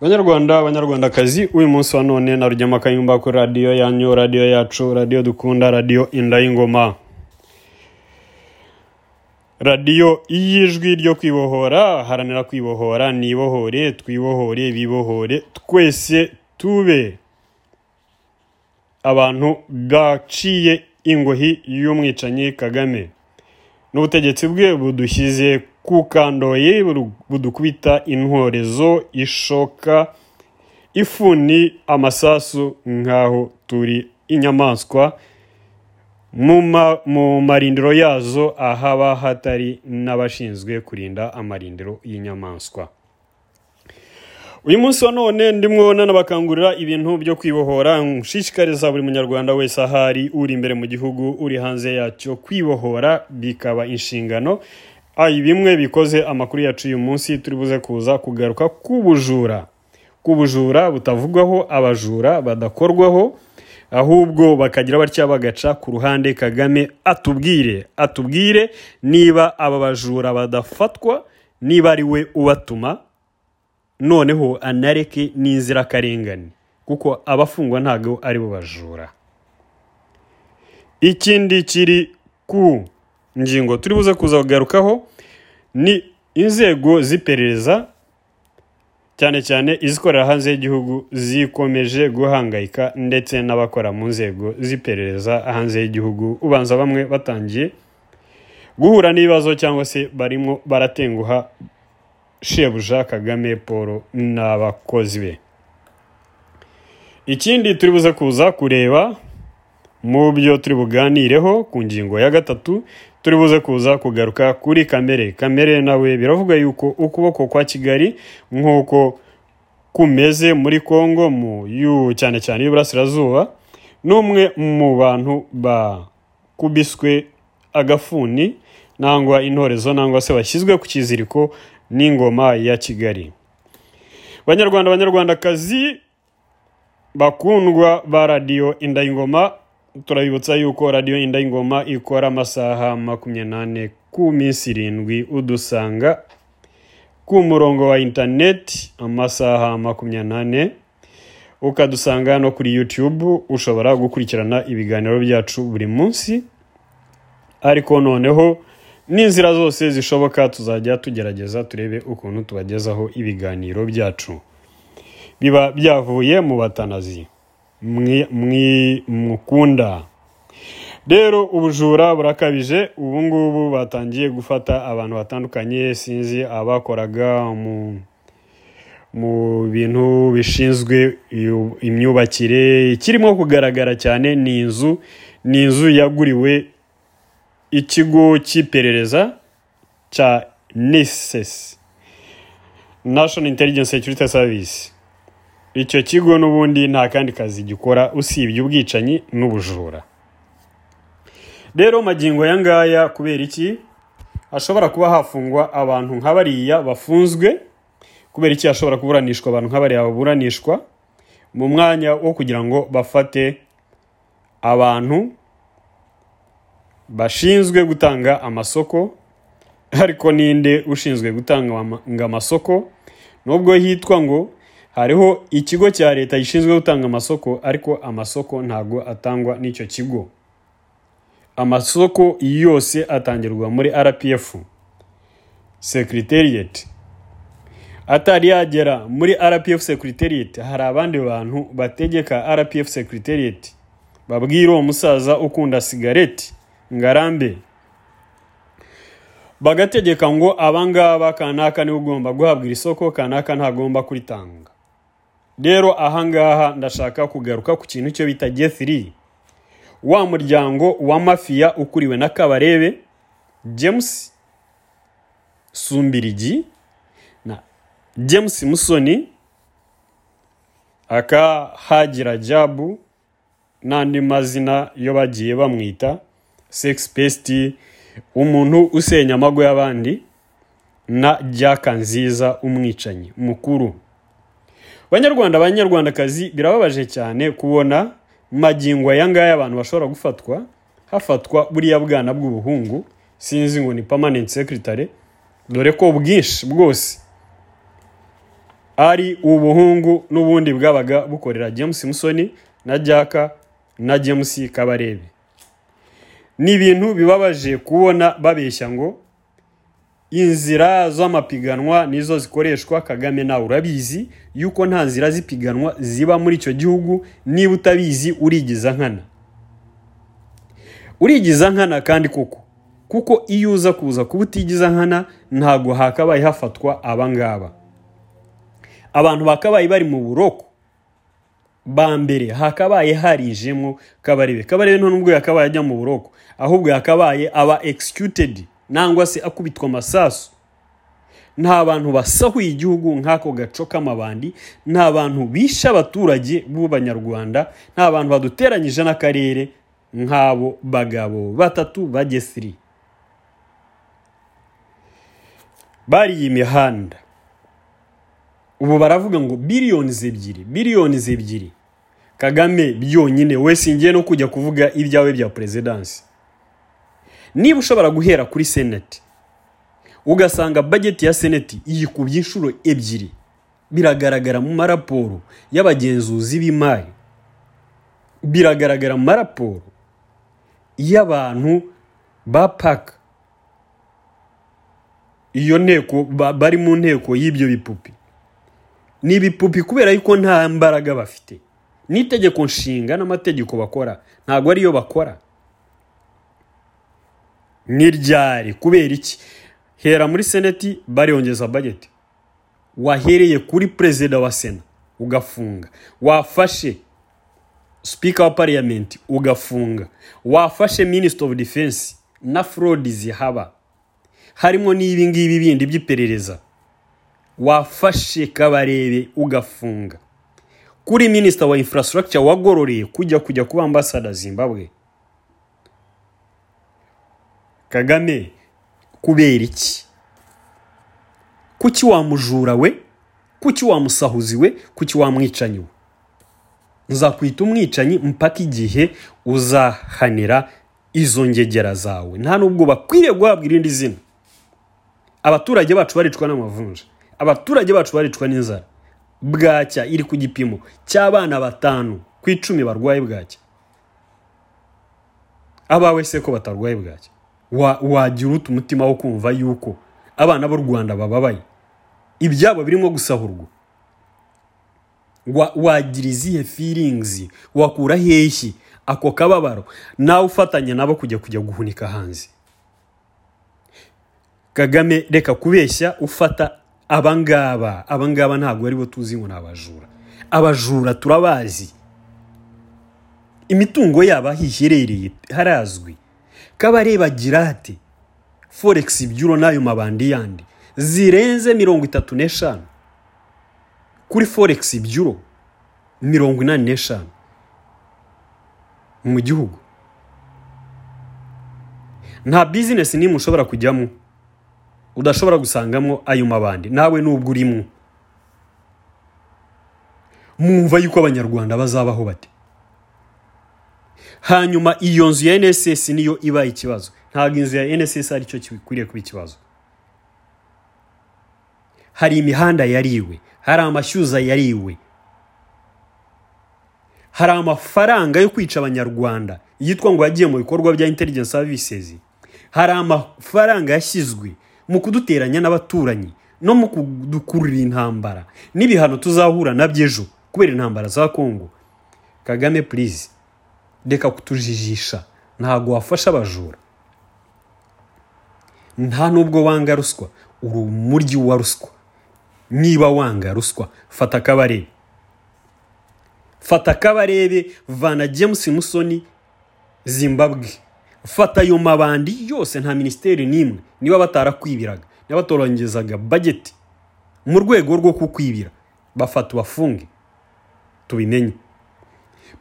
banyarwanda banyarwandakazi uyu munsi wa none na rugema kayumba kuri radiyo yanyu radiyo yacu radiyo dukunda radiyo inda y'ingoma. Radiyo y'ijwi ryo kwibohora haranira kwibohora nibohore twibohore bibohore twese tube abantu baciye ingohi y'umwicanyi kagame. N'ubutegetsi bwe budushyize ku kandoye budukubita intorezo ishoka ifuni amasasu nk'aho turi inyamaswa. Mu marindiro yazo ahaba hatari n'abashinzwe kurinda amarindiro y'inyamaswa. Uyu munsi wa none ndimwo nanabakangurira ibintu byo kwibohora. Nshishikariza buri munyarwanda wese ahari uri imbere mu gihugu uri hanze yacyo kwibohora bikaba inshingano. Bimwe bikoze amakuru yacu uyu munsi turi buze kuza kugaruka k'ubujura. K'ubujura butavugwaho abajura badakorwaho ahubwo bakagira batya bagaca ku ruhande kagame atubwire atubwire niba aba bajura badafatwa niba ari we ubatuma noneho anareke n'inzirakarengane kuko abafungwa ntabwo ari bo bajura. Ikindi kiri ku ngingo turi buze kuza kugarukaho ni inzego z'iperereza cyane cyane izikorera hanze y'igihugu zikomeje guhangayika ndetse n'abakora mu nzego z'iperereza hanze y'igihugu ubanza bamwe batangiye guhura n'ibibazo cyangwa se barimo baratenguha shebuja kagame paul n'abakozi be. Ikindi turi buze kuza kureba mu byo turi buganireho ku ngingo ya gatatu turi buze kuza kugaruka kuri kamere. Kamere nawe biravuga yuko ukuboko kwa kigali nk'uko kumeze muri congo mu cyane cyane y'uburasirazuba n'umwe mu bantu bakubiswe agafuni nangwa intorezo nangwa se bashyizwe ku kiziriko n'ingoma ya kigali. Banyarwanda banyarwandakazi bakundwa ba radiyo indayingoma turabibutsa yuko radiyo indayingoma ikora amasaha makumyabiri n'ane ku minsi irindwi udusanga ku murongo wa interineti amasaha makumyabiri n'ane ukadusanga no kuri yutube ushobora gukurikirana ibiganiro byacu buri munsi. Ariko noneho n'inzira zose zishoboka tuzajya tugerageza turebe ukuntu tubagezaho ibiganiro byacu. Biba byavuye mu batanazi. Mukunda. Rero ubujura burakabije ubu ngubu batangiye gufata abantu batandukanye sinzi abakoraga mu bintu bishinzwe imyubakire. Ikirimo kugaragara cyane ni inzu ni inzu yaguriwe ikigo cy'iperereza cya nisesi national intelligence security service. Icyo kigo n'ubundi nta kandi kazi gikora usibye ubwicanyi n'ubujura. Rero magingo aya ngaya kubera iki? Hashobora kuba hafungwa abantu nka bariya bafunzwe kubera iki hashobora kuburanishwa abantu nka bariya baburanishwa mu mwanya wo kugira ngo bafate abantu bashinzwe gutanga amasoko ariko ninde ushinzwe gutanga amasoko? Nubwo hitwa ngo hariho ikigo cya leta gishinzwe gutanga amasoko ariko amasoko ntabwo atangwa n'icyo kigo. Amasoko yose atangirwa muri rpf secretariat. Atari yagera muri rpf secretariat hari abandi bantu bategeka rpf secretariat. Babwira uwo musaza ukunda sigareti ngarambe. Bagategeka ngo abangaba kanaka ni we ugomba guhabwa iri soko kanaka ntagomba kuritanga. Rero ahangaha ndashaka kugaruka ku kintu cyo bita gethiri wa muryango wa mafiya ukuriwe na kabarebe james sumbirigi na james musoni akahagira jabu n'andi mazina yo bagiye bamwita sex pesti umuntu usenya amago y'abandi na jaka nziza umwicanyi mukuru. Banyarwanda banyarwandakazi birababaje cyane kubona magingo aya ngaya abantu bashobora gufatwa hafatwa buriya bwana bw'ubuhungu. Sinzi ngo ni permanent secretary. Dore ko bwinshi bwose ari ubuhungu n'ubundi bwabaga bukorera james musoni na jaka na james kabarebe. Ni ibintu bibabaje kubona babeshya ngo inzira z'amapiganwa nizo zikoreshwa kagame nawe urabizi yuko nta nzira z'ipiganwa ziba muri icyo gihugu niba utabizi urigiza nkana. Urigiza nkana kandi koko kuko iyo uza kuza kuba utigiza nkana ntabwo hakabaye hafatwa abangaba abantu bakabaye bari mu buroko mbere hakabaye harijemo kabarebe. Kabarebe nta nubwo yakabaye ajya mu buroko ahubwo yakabaye aba executed. Nangwa se akubitwa amasasu. Nta bantu basahuye igihugu nk'ako gaco k'amabandi nta bantu bishe abaturage b'abanyarwanda nta bantu baduteranyije n'akarere nk'abo bagabo batatu bagesiri bariye imihanda ubu baravuga ngo biliyoni ebyiri biliyoni ebyiri. Kagame byonyine we singiye no kujya kuvuga ibyawe bya perezidansi niba ushobora guhera kuri seneti ugasanga bageti ya seneti yikubye inshuro ebyiri. Biragaragara mu maraporo y'abagenzuzi b'imari. Biragaragara mu maraporo y'abantu ba paka iyo nteko bari mu nteko y'ibyo bipupi. Ni ibipupi kubera yuko nta mbaraga bafite. N'itegeko nshinga n'amategeko bakora ntabwo ariyo bakora. N'iryari? Kubera iki? Hera muri seneti bariyongeza bageti wahereye kuri perezida wa sena ugafunga. Wafashe sipika wa pariyamenti ugafunga. Wafashe minisita ofu defense na forodi zihaba. Harimo n'ibi ngibi bindi by'iperereza. Wafashe kabarebe ugafunga. Kuri minisita wa infrastructure wagororeye kujya kujya kuba ambasada zimbabwe. Kagame kubera iki? Kuki wamujura we? Kuki wamusahuzi we? Kuki wamwicanyi we? Nzakwita umwicanyi mpaka igihe uzahanira izo ngegera zawe. Nta nubwo bakwiriye guhabwa irindi zina. Abaturage bacu baricwa n'amavunja. Abaturage bacu baricwa n'inzara. Bwacya iri ku gipimo cy'abana batanu ku icumi barwaye bwacya. Abawe se ko batarwaye bwacya? Wagira uta umutima wo kumva yuko abana b'u rwanda bababaye. Ibyabo birimo gusahurwa. Wagira izihe firingizi wakura heshyi? Ako kababaro? Nawe ufatanya nabo kujya kujya guhunika hanze. Kagame reka kubeshya ufata abangaba abangaba ntabwo ari bo tuzi ngo ni abajura. Abajura turabazi. Imitungo yabo aho iherereye harazwi. Kabareba girate foregisi byuro n'ayo mabandi yandi zirenze mirongo itatu n'eshanu. Kuri foregisi byuro mirongo inani n'eshanu. Mu gihugu. Nta bizinesi n'imwe ushobora kujyamo udashobora gusangamo ayo mabandi nawe nubwo urimo. Mwumva yuko abanyarwanda bazabaho bate? Hanyuma iyo nzu ya nss niyo ibaye ikibazo. Ntabwo inzu ya nss ari cyo gikwiriye kuba ikibazo. Hari imihanda yariwe hari amashyuza yariwe hari amafaranga yo kwica abanyarwanda yitwa ngo yagiye mu bikorwa bya intelligence services. Hari amafaranga yashyizwe mu kuduteranya n'abaturanyi no mu kudukurura intambara n'ibihano tuzahura na byo ejo kubera intambara za kongo kagame purize reka kutujijisha ntabwo wafasha abajura. Nta nubwo wanga ruswa. Uri umuryi wa ruswa. Niba wanga ruswa fata akabarebe. Fata akabarebe vana james musoni zimbabwe. Fata ayo mabandi yose nta minisiteri n'imwe. Niba batarakwibiraga. Niba batorangizaga bageti mu rwego rwo kukwibira bafata ubafunge. Tubimenye.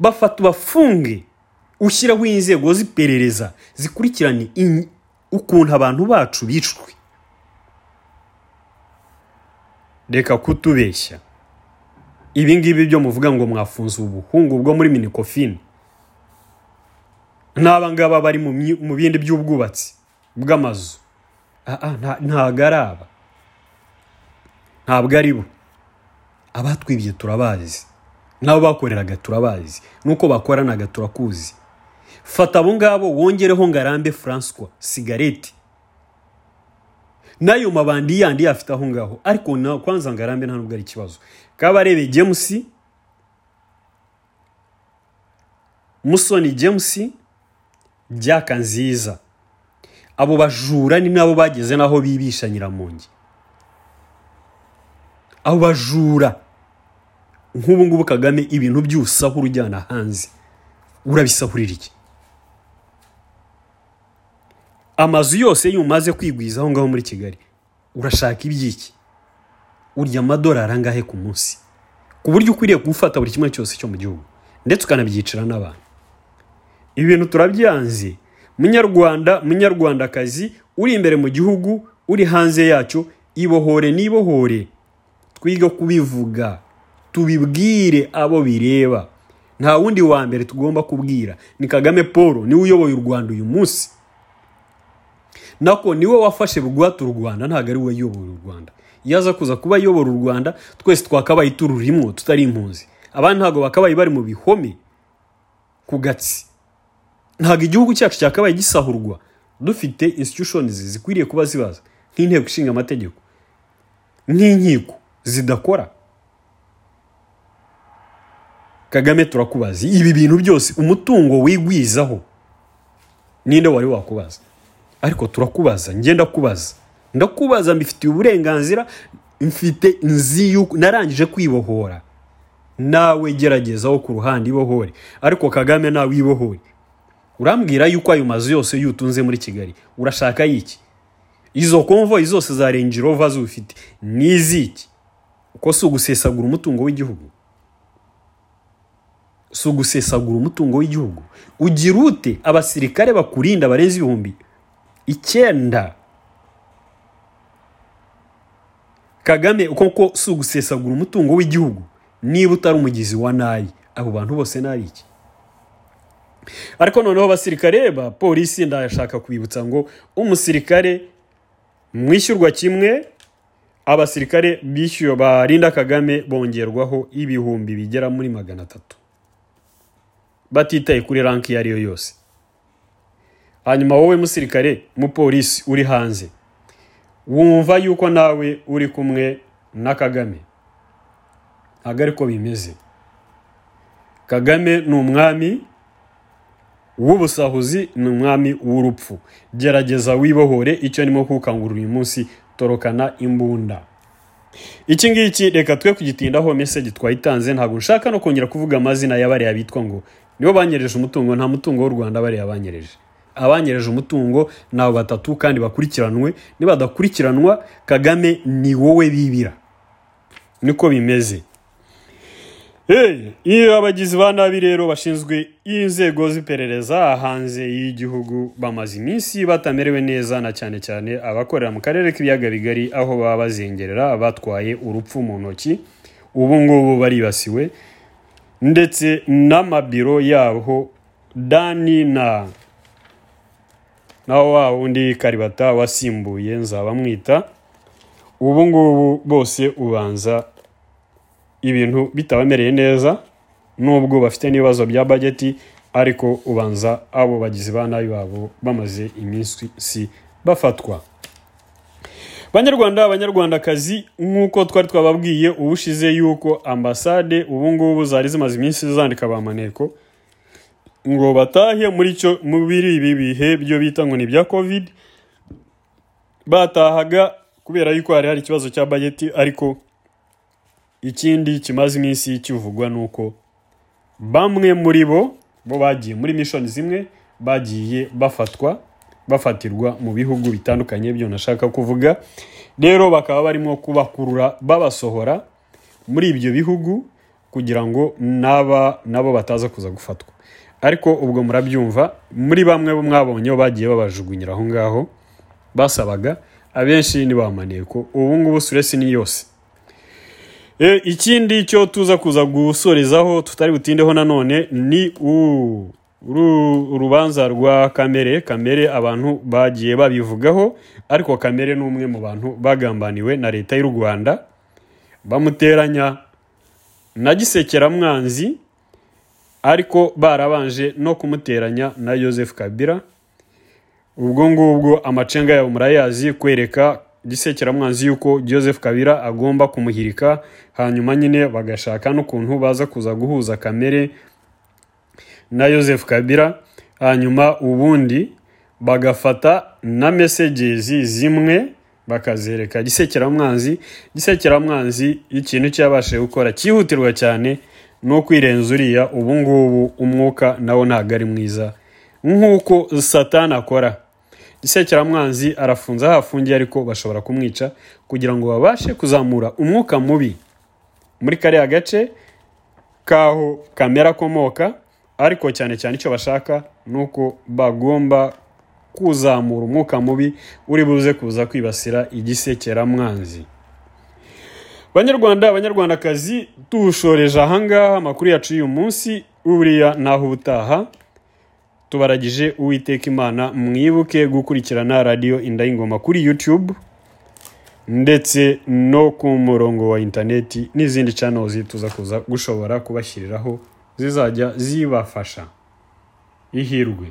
Bafata ubafunge. Ushyiraho inzego z'iperereza zikurikirane ukuntu abantu bacu bicwe. Reka kutubeshya. Ibi ngibi byo muvuga ngo mwafunze ubuhungu bwo muri minikofini n'aba ngaba bari mu bindi by'ubwubatsi bw'amazu. Ntabwo ari aba. Ntabwo ari bo. Abatwibye turabazi. N'abo bakoreraga turabazi. N'uko bakoranaga turakuzi. Fata abo ngabo wongereho ngarambe francois sigareti n'ayo mabandi yandi yafite aho ngaho ariko na kwanza ngarambe nta nubwo ari ikibazo. Kabarebe james musoni james byaka nziza. Abo bajura ni nabo bageze n'aho bibisha nyiramongi. Abo bajura nk'ubu ngubu kagame ibintu by'usahura ujyana hanze. Urabisahurira iki? Amazu yose iyo umaze kwigwiza aho ngaho muri kigali urashaka iby'iki urya amadolari angahe ku munsi? Ku buryo ukwiriye gufata buri kimwe cyose cyo mu gihugu ndetse ukanabyicira n'abantu. Ibi bintu turabyanze. Munyarwanda munyarwandakazi uri imbere mu gihugu uri hanze yacyo ibohore n'ibohore. Twige kubivuga tubibwire abo bireba. Nta wundi wa mbere tugomba kubwira. Ni kagame paul ni we uyoboye u rwanda uyu munsi. Nako ni we wafashe bugwate u rwanda ntabwo ari we uyoboye u rwanda. Iyo aza kuza kuba ayobora u rwanda twese twakabaye tururimwo tutari impunzi. Abandi ntabwo bakabaye bari mu bihome ku gatsi. Ntabwo igihugu cyacu cyakabaye gisahurwa. Dufite institutions zikwiriye kuba zibaza. Nk'inteko ishinga amategeko. Nk'inkiko zidakora. Kagame turakubaza. Ibi bintu byose umutungo wigwizaho. Ninde wari wakubaza? Ariko turakubaza ngenda kubaza ndakubaza mbifitiye uburenganzira mfite nzi yuko narangije kwibohora. Nawe geragezaho ku ruhande ibohore. Ariko kagame nawe ibohore. Urambwira yuko ayo mazu yose yutunze muri kigali? Urashaka y'iki izo konvoyi zose za renji rova zufite ni iziki? Uko si ugusesagura umutungo w'igihugu? Si ugusesagura umutungo w'igihugu? Ugira ute abasirikare bakurinda barenze ibihumbi icyenda. Kagame uko si ugusesagura umutungo w'igihugu. Niba utari umugizi wa nayi abo bantu bose ni iki? Ariko noneho abasirikare ba polisi ndashaka kubibutsa ngo umusirikare mwishyurwa kimwe abasirikare bishyuye barinda kagame bongerwaho ibihumbi bigera muri magana atatu. Batitaye kuri ranki iyo ari yo yose. Hanyuma wowe musirikare mupolisi uri hanze. Wumva yuko nawe uri kumwe na kagame ntabwo ariko bimeze. Kagame ni umwami w'ubusahuzi ni umwami w'urupfu. Gerageza wibohore icyo ndimo kukangurira uyu munsi torokana imbunda. Iki ngiki reka twe kugitindaho meseji twayitanze. Ntabwo nshaka no kongera kuvuga amazina y'abariya bitwa ngo nibo banyereje umutungo nta mutungo w'u rwanda bariya banyereje abanyereje umutungo ni abo batatu kandi bakurikiranwe. Nibadakurikiranwa kagame ni wowe bibira. Niko bimeze. Iyo abagizi ba nabi rero bashinzwe inzego z'iperereza hanze y'igihugu bamaze iminsi batamerewe neza na cyane cyane abakorera mu karere k'ibiyaga bigari aho baba bazengerera batwaye urupfu mu ntoki. Ubu ngubu baribasiwe. Ndetse n'amabiro yaho dani na naho wa wundi karibata wasimbuye nzabamwita ubu ngubu bose ubanza ibintu bitabamereye neza. Nubwo bafite n'ibibazo bya bageti ariko ubanza abo bagizi ba nabi babo bamaze iminsi bafatwa. Banyarwanda abanyarwandakazi nk'uko twari twababwiye ubushize yuko ambasade ubu ngubu zari zimaze iminsi zandika ba maneko. Ngo batahe muri cyo muri ibi bihe byo bita ngo ni ibya covid batahaga kubera yuko hari hari ikibazo cya bageti ariko ikindi kimaze iminsi kivugwa ni uko bamwe muri bo bo bagiye muri mishoni zimwe bagiye bafatwa bafatirwa mu bihugu bitandukanye byo nashaka kuvuga rero bakaba barimo kubakurura babasohora muri ibyo bihugu kugira ngo naba nabo bataza kuza gufatwa. Ariko ubwo murabyumva muri bamwe bo mwabonye bagiye babajugunyira aho ngaho basabaga abenshi ni ba maneko ubu ngubu suresi ni yose. Ikindi cyo tuza kuza gusorezaho tutari butindeho nanone ni urubanza rwa kamere. Kamere abantu bagiye babivugaho ariko kamere ni umwe mu bantu bagambaniwe na leta y'u rwanda bamuteranya na gisekeramwanzi ariko barabanje no kumuteranya na Joseph Kabila. Ubwo ngubwo amacenga yabo murayazi kwereka gisekeramwanzi yuko Joseph Kabila agomba kumuhirika hanyuma nyine bagashaka n'ukuntu baza kuza guhuza kamere na Joseph Kabila. Hanyuma ubundi bagafata na messages zimwe bakazereka gisekeramwanzi gisekeramwanzi ikintu cyabashije gukora cyihutirwa cyane no kwirenza uriya ubu ngubu umwuka nawo ntabwo ari mwiza. Nk'uko satani akora. Gisekeramwanzi arafunze aho afungiye ariko bashobora kumwica kugira ngo babashe kuzamura umwuka mubi. Muri kariya gace k'aho kamera akomoka ariko cyane cyane icyo bashaka ni uko bagomba kuzamura umwuka mubi uri buze kuza kwibasira igisekeramwanzi banyarwanda abanyarwandakazi tuwushoreje ahangaha amakuru yacu y'uyu munsi buriya naho ubutaha tubaragije uwiteka imana mwibuke gukurikirana radiyo inda y'ingoma kuri youtube ndetse no ku murongo wa interineti n'izindi channels tuza kuza gushobora kubashyiriraho zizajya zibafasha. Ihirwe.